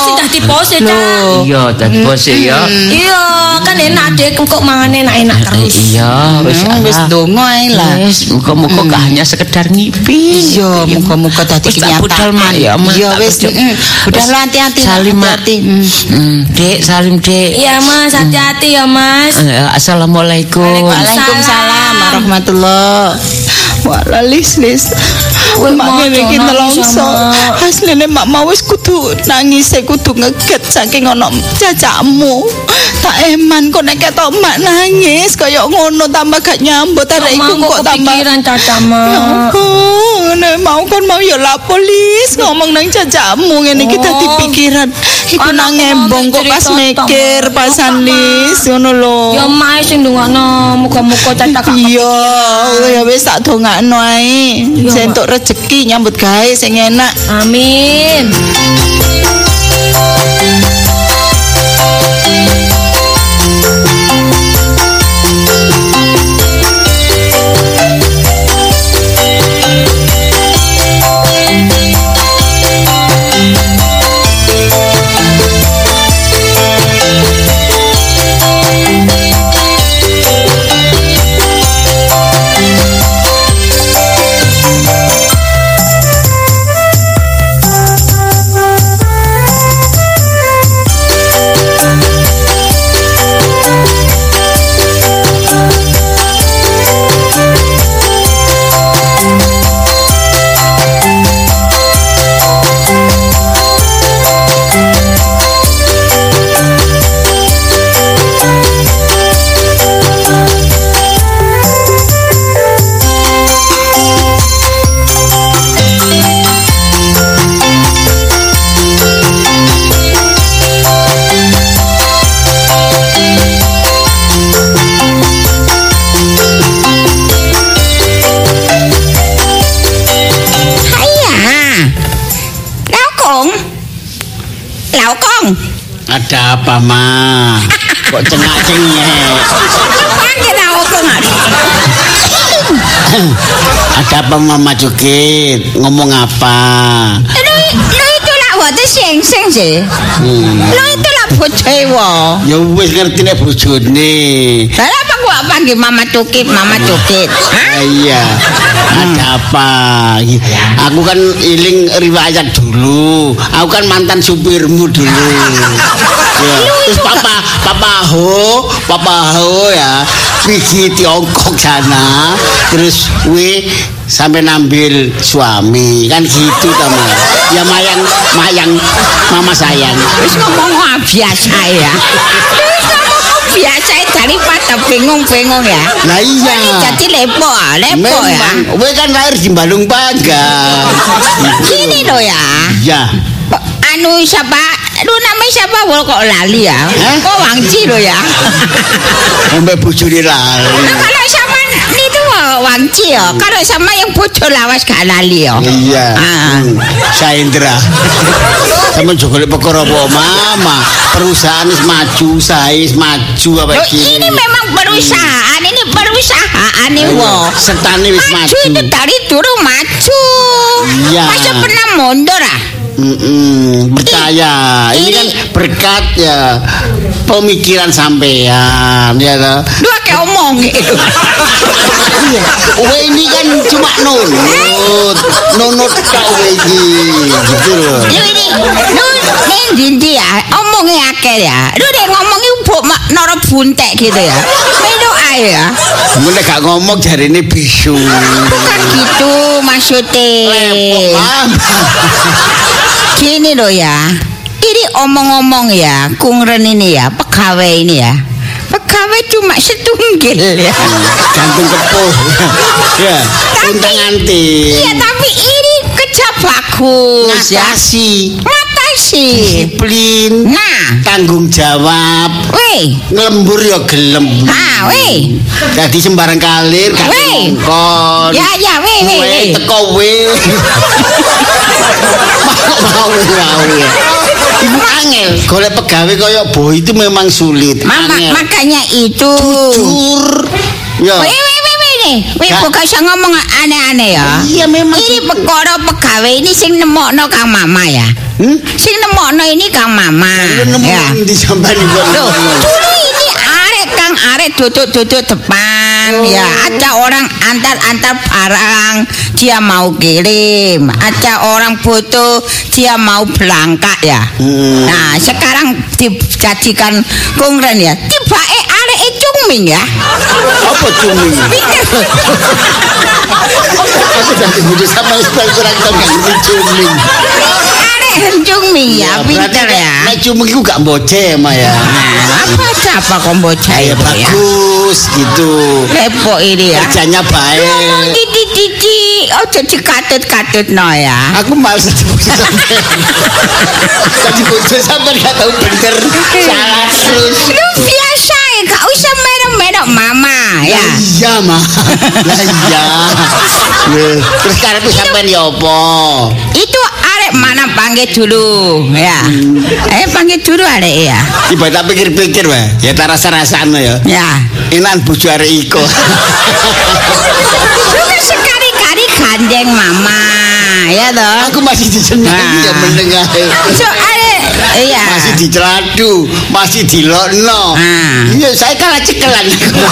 sing ya, Cak. Loh. Iya, dadi bos ya. Iya, kan enak deh kok mangan enak-enak terus. Iya, wis Hmm, wis donga ae lah. Wis, muga-muga gak hanya sekedar ngipi. Iya, muga-muga dadi kenyataan. Iya wis, Wis, lo hati-hati. Salim. Hmm, Dek, salim, Dek. Iya, Mas, hati-hati ya, Mas. Eh, Assalamualaikum. Waalaikumsalam warahmatullahi Wala lis Wih, mak Mak, ngene iki nelongso. Mak. Asline mak mau wis kudu nangis e kudu ngeget saking ono cacakmu. Tak eman kok nek ketok mak nangis kaya ngono tambah gak nyambut arek iku kok tambah kepikiran Caca, Ya Mak. ampun, nek mau kon mau ya lah polis ngomong nang cacakmu ngene iki Oh. dadi pikiran. Iku nang ngembong kok pas mikir pasan lis ngono lho. Ya Mas sing ndongakno muga-muga Caca gak Iya, ya wis tak dongakno ae. Iya, Rezeki nyambut gawe sing enak. Amin. Apa, Ma? Kok cengak-cengek? Panggil laukong. Ada apa, Mama Cukit? Ngomong apa? Lu lu itu lah wate sing sing sih. Hmm. Lu itu lah bojoe wo. Ya wis ngerti nek bojone. Lah apa gua panggil Mama Cukit, Mama Cukit? Ah, iya. Ada apa? Aku kan iling riwayat dulu. Aku kan mantan supirmu dulu. Ya. Terus papa, papa ho, papa ho ya, pergi Tiongkok sana. Terus we sampai nambil suami kan gitu sama ya mayang mayang mama sayang Wis ngomong biasa ya. Biasa daripada bingung-bingung ya. nah iya Jadi lepo lepo ya. we kan lahir di Balung Pagar Gini loh ya. ya Anu siapa? Lu namanya siapa? Wol kok lali ya? Hah? Kok Wangci lo ya? sampai bojone lali Nah, kalau sama itu Wangci ya. Kalau sama yang bojo lawas gak lali ya. Iya. Ah. Hmm. Saindra. Sama juga lihat perkara apa mama perusahaan is maju, saya maju apa Loh, ini memang perusahaan, ini perusahaan ini wo. Sertane wis Maju maju. itu dari dulu maju. Iya. Masa pernah mundur ah? Mm-mm, percaya. Ini, Ini- kan berkat ya pemikiran sampean ya toh. Lu kayak omong gitu. Wah ini kan cuma nunut, nunut kau iki gitu loh. Lu ini, lu nih dindi ya, omongnya akeh ya. Lu deh ngomongnya bu, mak, noro buntek gitu ya. Ya. Kamu gak ngomong jari ini bisu. Bukan gitu maksudnya. Gini loh ya. Ini omong-omong ya, kungren ini ya, pegawai ini ya. Pegawai cuma setunggil ya. Gantung kepuh. ya, untang anti. Iya, tapi ini kerja bagus ya. Ngatasi. Disiplin. Nah, Tanggung jawab. weh. Ngelembur ya gelem. Ah, weh. Jadi sembarang kalir gak ngongkon. Ya, ya, weh, weh, Weh, weh. teko weh. Mau mau. Ibu angel. Golek pegawai kaya boy itu memang sulit. Mama, Angel. makanya itu. Jujur. Ya. Weh, weh, weh, weh. Eh, wis Kak. kok iso ngomong aneh-aneh ya. Iya memang. Ini perkara pegawai ini sing nemokno Kang Mama ya. Hmm? Sing nemokno ini Kang Mama. Lu nemu Ya. di sampean. Loh, dulu ini arek Kang arek duduk-duduk depan ya ada orang antar-antar barang dia mau kirim ada orang butuh dia mau berangkat ya Hmm. nah sekarang dijadikan kongren ya tiba cuming ya. Apa cuming? Aku jadi budu sama Ismail kurang tahu ngerti cuming. Cuming ya, iya, pinter ya. ya. Nah, cuming itu gak boce mah ya. apa apa kok boce ya? bagus gitu. Repot ini ya. Kerjanya baik. Ngomong didi-didi, ojo oh, dikatut-katut no ya. Aku malas sebut sampai. Tadi boce sampai gak tahu bener. Salah terus. Lu biasa gak usah merok-merok mama ya Iya mah. Lah iya. Terus karepku sampean ya apa? itu arek mana panggil dulu ya eh panggil dulu arek ya Tiba tak pikir-pikir wae. Ya tak rasa-rasane ya. ya Enak bojo arek iko. sekali-kali gandeng mama ya toh Aku masih disenangi Nah. ya menengah. so arek iya Masih diceladu, masih dilokno. Ah. Iya, saya kalah cekelan.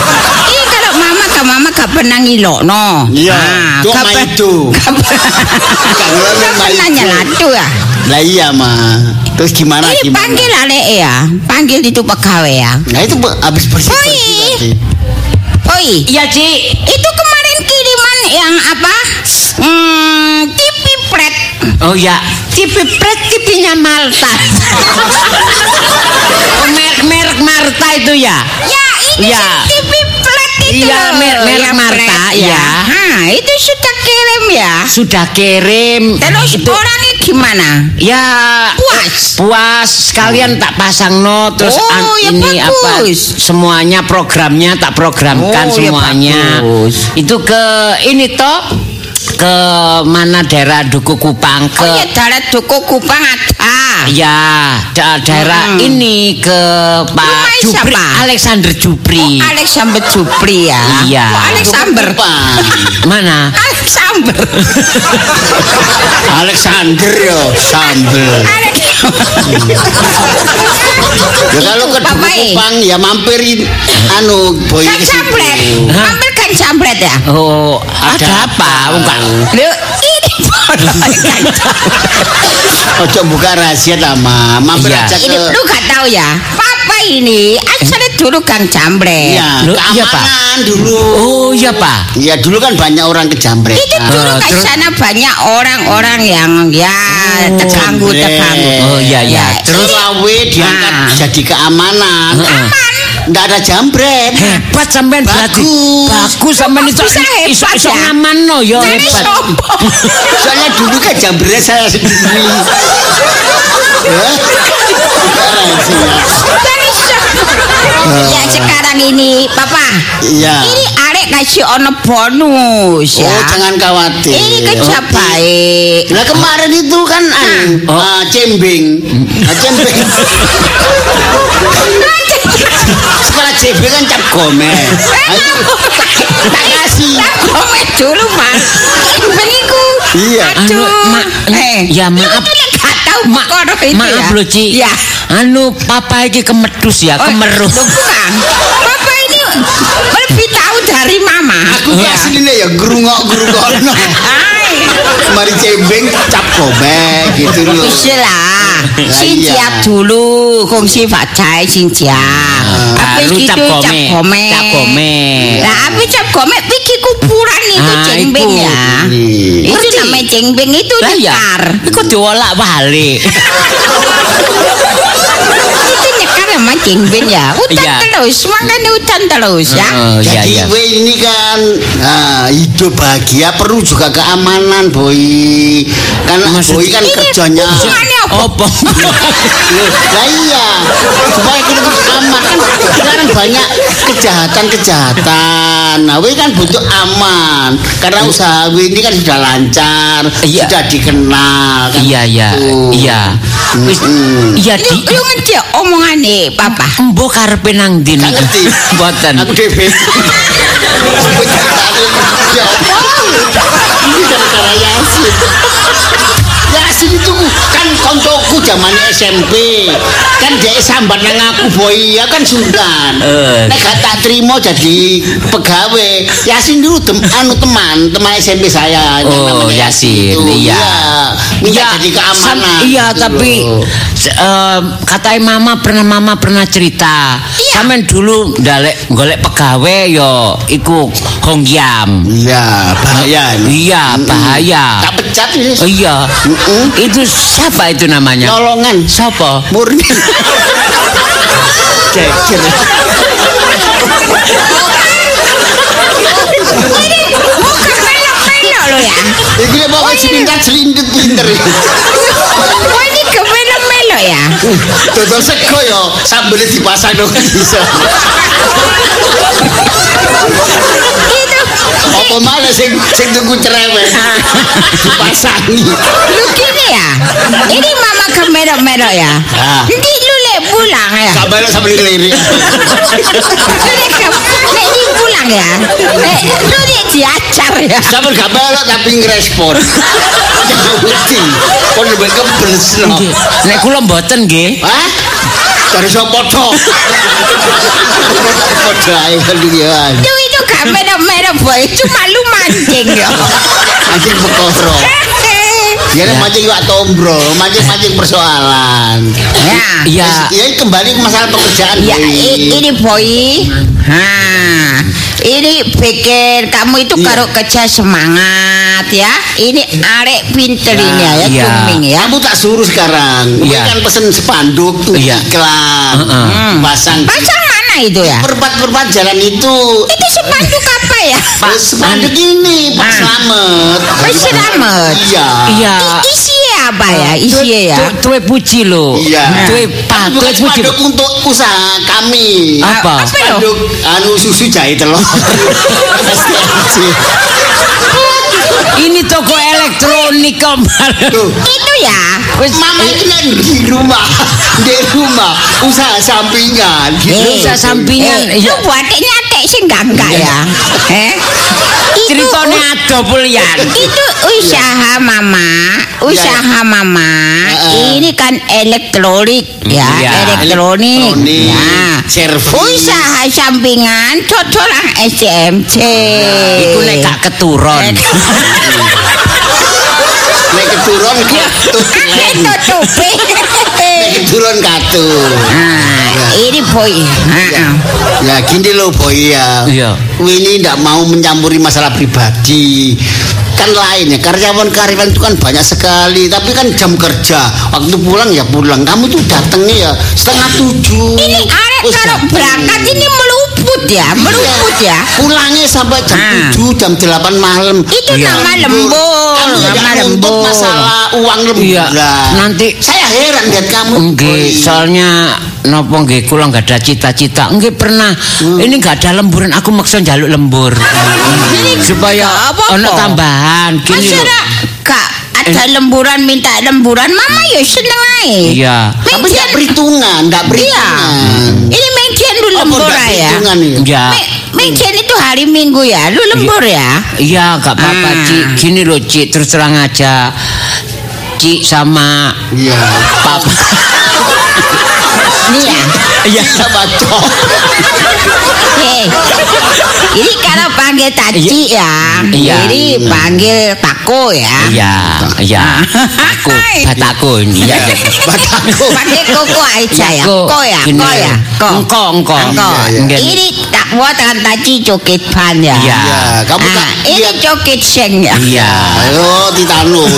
Ini kalau mama ke mama gak pernah ngilokno. Iya, Ah, gak itu. Gak pernah itu. nyelatu ya. Lah iya, mah. Terus gimana Ini gimana? panggil ale ya, panggil itu pegawai ya. Nah, itu habis bersih Oi. tadi. Oi, Iya, Ci. itu kemarin kiriman yang apa? Hmm, TV pret. Oh ya, TV Pret TV-nya Malta. oh, merek merek Marta itu ya. Ya, ini Ya. sih TV pret itu. Iya, loh, merek- merek yang Marta, pret, ya. Hah, itu sudah kirim ya. Sudah kirim. Terus itu orangnya gimana? ya Puas. puas sekalian tak pasang no terus Oh, an- ya ini apa bagus. semuanya programnya tak programkan Oh, ya semuanya bagus. itu ke ini toh ke mana daerah Duku Kupang ke Oh ya, darat Duku Kupang ada. Ya, da- daerah Hmm. ini ke Pak Rumah Jupri, siapa? Alexander Jupri. Oh, Alexander Jupri ya. Iya. Oh, Alexander. Mana? Alexander. Alexander yo, sambel. Ya kalau ke eh. Kupang ya mampirin anu boy Kan ke jambret. Ambil kan jambret ya. Oh, ada, apa? Bukan. Lu ini kan Ojo buka rahasia ta, Ma. Mampir aja Ini ke lu gak tahu ya. Papa ini asalnya dulu Kang Jambret. Iya, iya, Pak. keamanan dulu. Oh, iya, Pak. Iya, dulu kan banyak orang kejambret. Itu dulu Eh, ke terus? sana banyak orang-orang yang ya terganggu jambret. terganggu. Oh, iya, iya. Terus lawe diangkat Nah. jadi keamanan. Heeh. Nggak ada jambret. Hebat sampean berarti. Bagus. Bagus sampean itu iso iso ya? ngaman no yo Jadi hebat. Soalnya dulu kan jambret saya sendiri. Ya. Ya sekarang ini, Papa. Iya. Ini arek kasih ono bonus ya. Oh, jangan khawatir. Ini kerja baik. Lah kemarin itu kan anu, Oh. ah, cembing. Ah, cembing. Sekolah cembing kan cap. Ah, itu tak kasih. Komen dulu, Mas. Bengiku. Iya. Anu, Aduh. ma- eh, ya, maaf. Gak tahu Ma perkara itu maaf ya. lho, Ci. Ya. Anu, papa iki kemedus ya, Oh, kemeruh. loh, bukan. Papa ini lebih tahu dari Mama. Aku ki asline ya grungok-grungokno. Hai. Mari cembing cap gome gitu loh. Bisa lah. Sinjak iya. dulu, kong si Facai sinjak. Habis Baru gitu cap cap gome. Cap gome. Nah, habis cap gome pikir kuburan itu Ah, jengbing iku. ya. Iya. Itu namanya jengbing itu Lah ya, nyekar. iku diolak balik. itu nyekar sama jengbing ya. Hutan Iya. terus, makanya hutan terus ya. Oh, iya Jadi iya. we ini kan nah, hidup bahagia perlu juga keamanan boy. Kan Maksud- boy kan Ini kerjanya. hubungannya apa? Lah iya, supaya kita terus aman kan sekarang banyak kejahatan-kejahatan. Nah, we kan butuh aman karena usaha we ini kan sudah lancar, Iya. sudah dikenal kan. Iya iya gitu. iya. Wis iya di lu ngerti ya omongannya papa? Mbok karepe nang ndi ngerti. Mboten. Aku dhewe. Ya? Ini gara-gara Yasin. Yasin itu kan koncoku zaman SMP. Kan dia sambat nang aku boy ya kan sultan. Eh. Nek gak tak terima jadi pegawai. Yasin dulu tem anu teman, teman SMP saya Oh, Yasin, itu. iya. Minta Iya, jadi keamanan. iya, gitu tapi em, katanya mama pernah mama pernah cerita. Sampeyan dulu ndalek golek pegawai yo iku Honggyam. Iya, bahaya ini. Iya, bahaya. Tak pecat. Oh, iya. Itu siapa itu namanya? Nyolongan. Siapa? Murni. Cecer. Bukan melok-melok lo ya. Iki nek pokoke selindat selindut pinter. Wah ini ke melok-melok ya. Dodol sego yo sambelnya dipasang dong bisa. Apa malah sing sing tuku cerewet dipasangi. lu gini ya. Ini mama ke melok-melok ya. Ah. Nanti lu lek pulang ya. Kabar sambil. Lu lek ke- lek di pulang ya. Eh, lu lek diacar ya. Sabar gak melok tapi ngerespon. Ngerti. Kon lebih kebeles no. Nek kula mboten nggih. Hah? Dari sapa to? Padha ae kan dia. Itu itu gak melok-melok boy. Cuma lu mancing ya. Anjing pekoro. Ya nek mancing iwak tombro, mancing-mancing persoalan. Ya. Iya. Ya kembali ke masalah pekerjaan. Ya, Boy. ini boy. Ha, ini pikir kamu itu Iya. karo kerja semangat ya. Ini arek pinter ini ya, ya, Iya. cuming ya. Kamu tak suruh sekarang. Iya. kan pesen spanduk tuh Iya. iklan. Heeh. Hmm. Pasang Pasang mana itu ya? perpat-perpat jalan itu. Itu spanduk apa ya? Pak spanduk ini Pak Ah. Slamet. Pak Slamet. Iya. Iya. I- isinya apa ya? Isinya ya. Tu- Tuwe puji lho. Iya. Tuwe pak, tuwe puji. spanduk untuk usaha kami. Apa? Apa ya? Spanduk anu susu jahe telur. STMJ. Ini toko elektronik kemarin. Itu ya. Mama itu kan di rumah, di rumah usaha sampingan. Gitu. Eh, usaha sampingan. Eh, Iya. lu buat nyatek sih enggak enggak ya? Eh? Itu Ceritane ado pulian. itu usaha mama, usaha mama. Ini kan elektronik ya, Iya, elektronik. elektronik. Ya. Servis. Usaha sampingan cocolan SCMC. Iku nek gak keturun. Nek keturun katut. Itu keturun katut. Nah, ini boy. Ya gini loh boy ya. Iya. Ini tidak mau mencampuri masalah pribadi. Kan lain ya karyawan-karyawan itu kan banyak sekali. Tapi kan jam kerja. Waktu pulang ya pulang. Kamu tuh datangnya ya setengah tujuh. Ini arek kalau berangkat ini meluput ya, meluput ya. Pulangnya sampai jam Ah. 7, jam 8 malam. Itu Iya. nama lembur, Kamu nama lembur. masalah uang lemburan. Iya, nanti- saya heran lihat kamu. Boy. soalnya napa nggih kula nggak ada cita-cita. Nggih pernah. Ini nggak ada lemburan, aku maksa njaluk lembur. Supaya Gak apa-apa. ono tambahan gini Masa lho. rak gak ada lemburan minta lemburan, mama ya seneng ae. Iya. Kamu tidak perhitungan, tidak Iya. perhitungan. Ini mengkian dulu Apa lembur nggak ya. perhitungan ini? Ya. Me- Mengkian itu hari Minggu ya, lu lembur ya. Iya, gak apa-apa, Ah. Ci. Gini loh, Ci, terus terang aja. Ci sama Iya. Papa. Ini ya. Iya. Sama cok. Eh, ini kalau panggil Taci ya, Iya. ini panggil Tako ya. Iya, iya. Aku, bataku ini. Iya. Bataku. Pakai koko aja ya. Ko. Ko ya, ko ya. Ko. Engko, engko. Engko. Iya, iya. Ini tak buat dengan Taci joget pan ya. Iya. Ya, kamu Ah, tak ini joget seng ya. Iya. Ayo titanus.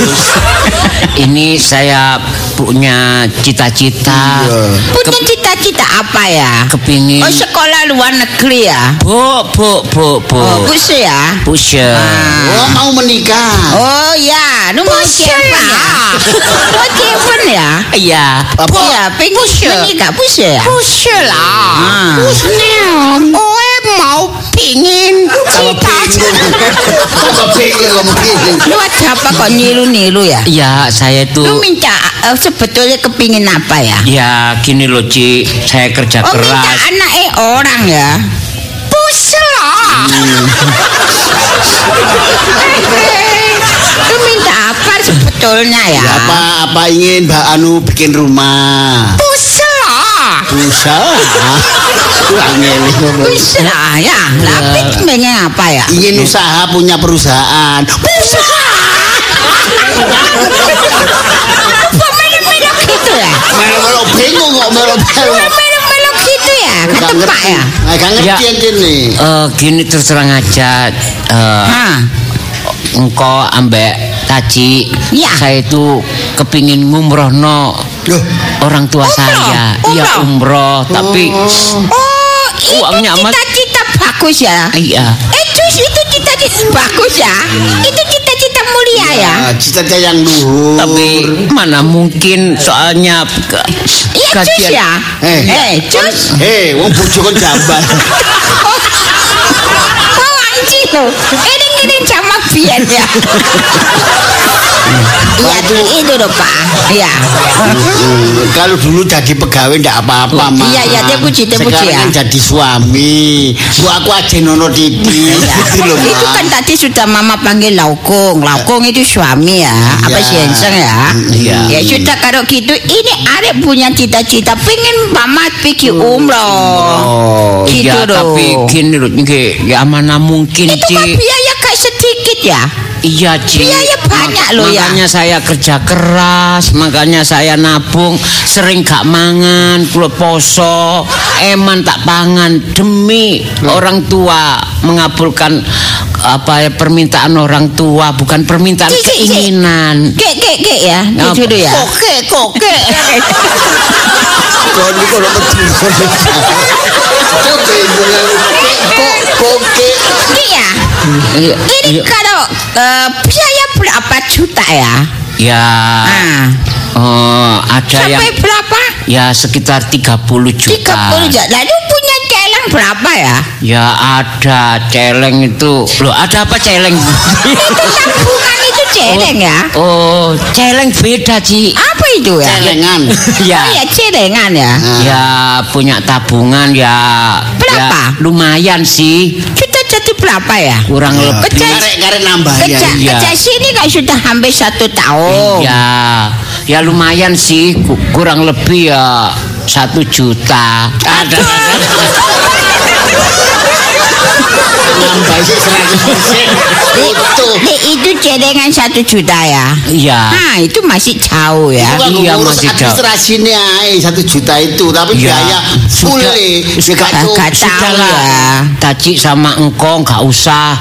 Ini saya punya cita-cita. Iya. Punya cita-cita apa ya? Kepingin. Oh sekolah luar negeri ya? Bu, bu, bu, bu. Oh, bus ya? Pusya. Oh mau menikah. Oh ya, lu mau siapa ya? Mau siapa ya? Iya. Apa? Iya, pengen menikah bus ya? Pusya lah. Ah. Oh, mau pingin gini. Lu ada apa kok niru-niru ya? Iya, saya Lu tuh. minta eh, sebetulnya kepingin apa ya? Ya, gini loh, Ci. Saya kerja Oh minta keras. anak eh orang ya? Pusla. Lu minta apa sebetulnya ya? Apa apa ingin Mbak Anu bikin rumah? Pusla. Usaha. Pusla ya. Tapi pengen apa ya? Ingin usaha punya perusahaan. Pusla. Apa melok-melok gitu ya? Melo bingung kok melo Melok-melok gitu ya? Ketepak ya? Gak ngerti Ya. ini. Eh, gini terus terang aja eh, Hah? engkau ambek Taci Ya. saya itu kepingin ngumrohno Loh, orang tua Umroh? saya iya Umroh? umroh tapi Oh, Uangnya amat- cita-cita bagus ya? iya Itu itu cita-cita bagus ya? Itu cita-cita mulia ya? cita-cita yang luhur. tapi mana mungkin soalnya Iya cus ya? Eh. Eh, cus. Hei, wong bojo kon jambal. Oh, anjing lo. Iring-iring sama biyen ya. Iya, itu loh Pak. Iya. Kalau dulu jadi pegawai ndak apa-apa, Mas. Iya, iya, dia puji, dia puji, ya. jadi suami. Bu aku aja nono titi. Gitu loh, Itu kan tadi sudah mama panggil Laukung. Laukung itu suami ya. Apa Iya. si Henseng ya? Iya. Ya sudah kalau gitu ini Arek punya cita-cita pengen mama pergi umroh. Oh. Gitu iya loh. tapi gini loh ya mana mungkin Itu kan biaya kayak sedikit ya. Iya Ci Biaya banyak loh ya. Makanya saya kerja keras Makanya saya nabung Sering gak mangan Kulo poso Eman tak pangan Demi orang tua Mengabulkan apa ya permintaan orang tua bukan permintaan Ci, ci, ci. keinginan Kek kek kek ya. Gitu ya. Koke, koke. Kon iki kalau ibu kok koke. Kek ya. Iya, Ini iya. kalau eh, biaya berapa juta ya? ya Ah, oh, ada yang sampai berapa? ya sekitar 30 juta 30 juta. Lalu punya celeng berapa ya? ya ada celeng itu loh ada apa celeng Itu tabungan itu celeng ya? oh celeng beda Ci Apa itu ya? Celengan. ya Oh ya celengan ya. ya punya tabungan ya Berapa? ya, lumayan sih Kita jadi berapa ya? kurang lebih Kecil. Karek-karek nambah ya. Kerja, iya. kerja sini kan sudah hampir satu tahun. ya ya lumayan sih ku- kurang lebih ya satu juta ada Nambah sih 100 Itu. Itu celengan satu juta ya. iya Nah itu masih jauh ya. Itu Iya, masih jauh. administrasinya ae satu juta itu tapi Iya. biaya full Sudah- ya gak Gak- gak tahu ya. Taci sama engkong nggak usah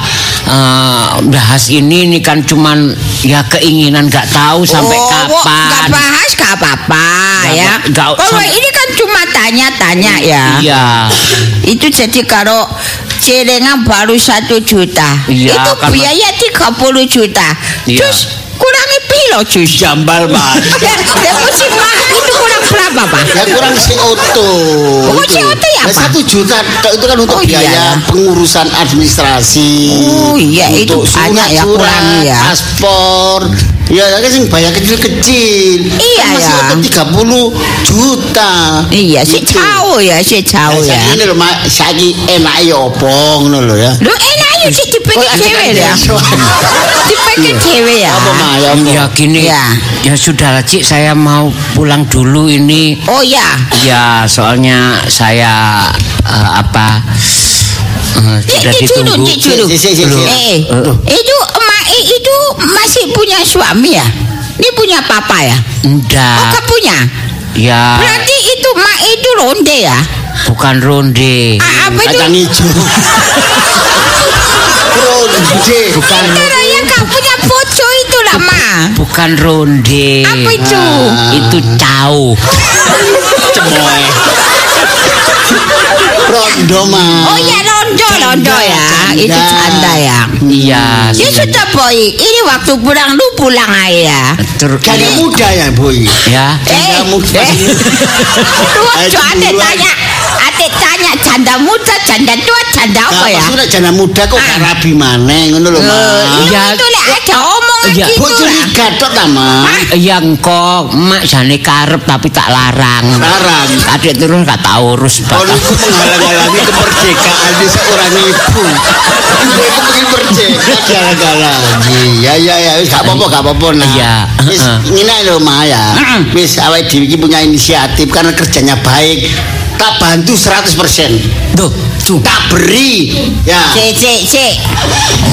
eh, bahas ini ini kan cuman ya keinginan nggak tahu sampai oh, kapan. bahas gak apa-apa ya. nggak Kalau ini kan cuma tanya-tanya ya. Iya, Itu jadi kalau celengan baru satu juta. Iya, itu karena- biaya 30 juta. Iya. Terus kurangi pilo jus. jambal mas Ya, ya musim mahal itu kurang berapa pak? ya kurang si oto Oh, Itu. CO2 ya, Nah, Pak? satu juta itu kan untuk Oh, iya, biaya ya. pengurusan administrasi Oh, iya, itu banyak ya, kurangi ya. paspor ya kan sing bayar kecil-kecil Iya, Kan masih ya. oto 30 juta Iya, si Gitu. jauh ya, si jauh Nah, ya. saiki ini lho Mak, saiki enak ya opo ngono lho ya Lu enak yuk sih dipikir Oh, cewek ya. Dipikir cewek ya. apa mah ya ya gini. Iya. Ya sudah lah Cik, saya mau pulang dulu ini. Oh ya. Ya, soalnya saya eh, apa eh, Cik, sudah ditunggu. cik. Eh, itu emak eh, itu masih punya suami ya? Ini punya papa ya? Oh, Enggak. kau punya? Ya, Berarti itu mak itu ronde ya? bukan ronde. Ah, apa itu? kacang hijau Ronde Bukan Karena yang kau punya bojo itu lah, Ma. bukan ronde. Apa itu? Itu cau. cemoy rondo mah Oh ya rondo, rondo ya. Itu canda ya. Iya. Ya sudah boy, ini waktu pulang lu pulang aja ya. Janda muda ya boy ya. Janda muda eh. Lu duluan. tanya, ate tanya janda muda, janda tua, janda apa ya? maksudnya janda muda kok gak rabi maneh ngono lho Eh, Mas. iya Ya. itu lek ada omongan Iya. Kok curiga tok ta, Mak? Ya engko mak jane karep tapi tak larang. Larang. Adik terus gak tau urus bapak. itu menghalang-halangi kemerdekaan di seorang ibu. Ibu itu pengen merdeka jalan-jalan. Iya, iya, iya, wis gak apa-apa, gak apa-apa nah. Iya, Wis ngene lho, Ma ya. Wis awake dhewe iki punya inisiatif karena kerjanya baik. Tak bantu 100%. Duh, tuh. Tak beri. Ya. Cek, cek, cek.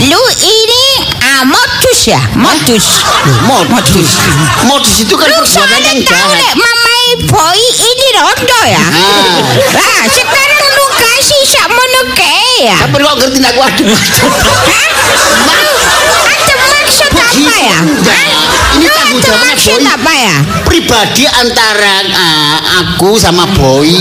Lu ini ah, modus ya? Modus. Modus. Modus itu kan Lu perbuatan soalnya yang tahu jahat. deh, mamai boy ini rondo ya? Ah. Nah, sekarang lu kasih sakmono kayak ya? Tapi kok ngerti aku aduh. Ada maksud apa ya? Ini tanggung jawabnya Boy. apa ya? pribadi antara ah, aku sama Boy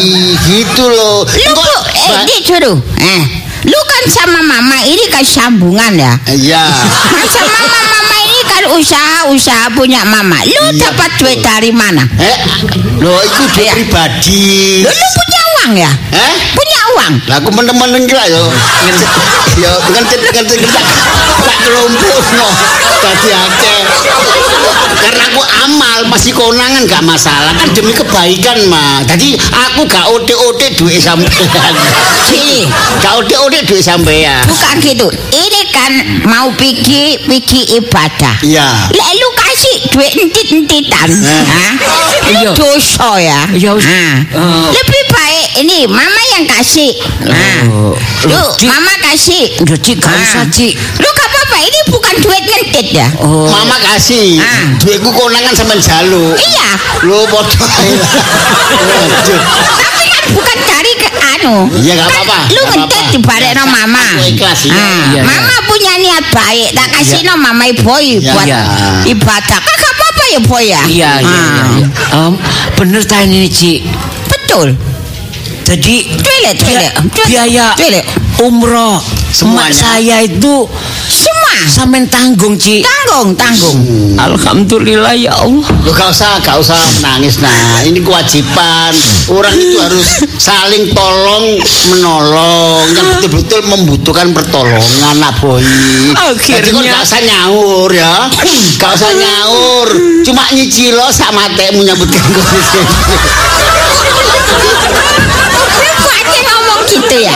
gitu loh. Lu Kok- eh, dia suruh. Eh, lu kan sama mama ini kan sambungan ya? Iya. Masa mama mama ini kan usaha-usaha punya mama. Lu Iya, dapat duit dari mana? Eh, lo itu dia Iya. pribadi. Lu, lu punya uang ya? Eh? Punya Lah aku meneng-meneng kira yo. Yo ngencet ngencet tak tak kelompok no. Dadi akeh. Karena aku amal masih konangan gak masalah kan demi kebaikan mah. Jadi aku gak ode-ode duit sampean. Sini. Gak ode-ode duit sampean. Bukan gitu. Ini kan mau pergi pergi ibadah. Iya. Lek lu duit entit-entitan. Eh. Hah? Iya. Dosa ya. Iya. Eh. Lebih baik ini mama yang kasih. Hah. Oh. Lu mama kasih. Udah, Cik, gak usah, Cik. Lu gak apa-apa. Ini bukan duit ngentit ya. Oh. Mama kasih. Ah. Duitku konangan sampean jaluk. Iya. Lo padha ae lah. Waduh. Tapi kan bukan dari anu. Iya, gak Kan apa-apa, Lu ngentit di mama. Ikhlas, iya. Ah, mama punya niat baik. Tak kasih Iya. no mama boy buat ibadah. Kan gak apa-apa ya boy ya. Iya, iya, iya. Ah. iya. Em, bener ta ini, Cik. Betul. Jadi Tuilet, tuilet. bia- biaya umroh Semuanya. emak saya itu Semua. Sampean tanggung, Cik. Tanggung, tanggung. Alhamdulillah ya Allah. Lu gak usah, gak usah menangis nah. Ini kewajiban. Orang itu harus saling tolong menolong. Yang betul-betul membutuhkan pertolongan, nak boy. Jadi kok Akhirnya- gak usah nyaur ya. Gak usah nyaur. Cuma nyicilo sama tekmu nyambut ganggu ngomong gitu ya.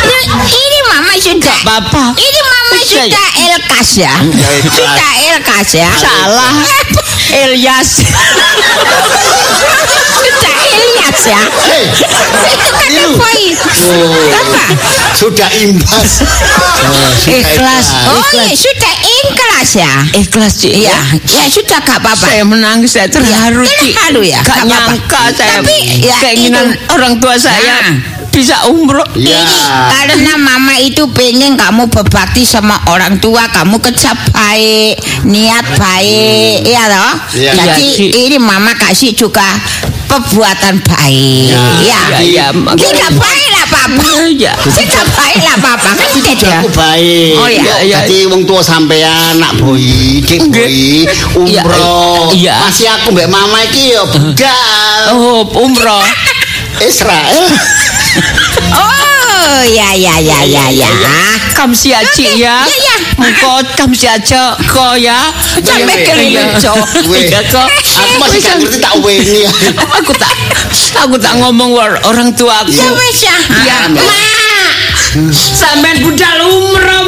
Lu, ini mama sudah. Bapak. Ini mama sudah elkas ya. Ya, ikhlas. Sudah elkas ya. Salah. Elias. Sudah Elias ya. Itu kan. Oh. Apa? sudah imbas. Oh, Ikhlas. Oh iya, sudah ikhlas ya. Ikhlas, Cik. Iya, ya sudah gak apa-apa. Saya menangis, saya terharu, Iya, Cik. terharu ya? Gak nyangka saya. Tapi, ya, keinginan orang tua saya Nah. Bisa umroh. Iya. Ini karena mama itu pengen kamu berbakti sama orang tua, kamu kerja baik, niat baik, ya toh? Iya. Jadi Iya, Ci. ini mama kasih juga perbuatan baik. Ya. Ya. Iya, iya, mak- Tidak baik lah papa. Iya. Tidak baik lah papa. Kan gitu ya. Aku baik. Oh, iya. Iya, Jadi wong tua sampean nak boy, dik boy, Iya, umroh. iya. Masih aku mbak mama iki ya budal. Oh, umroh. Israel. Oh, ya ya ya ya ya. Kamsi aja ya. Iya, iya. Engko kamsi aja ko ya. Sampai keliling, iya. Cok. Iya, kok. Aku masih gak ngerti tak weni. aku tak aku tak ngomong war orang tua aku. Ya wes ya. Ya, Ma. Sampean budal umroh.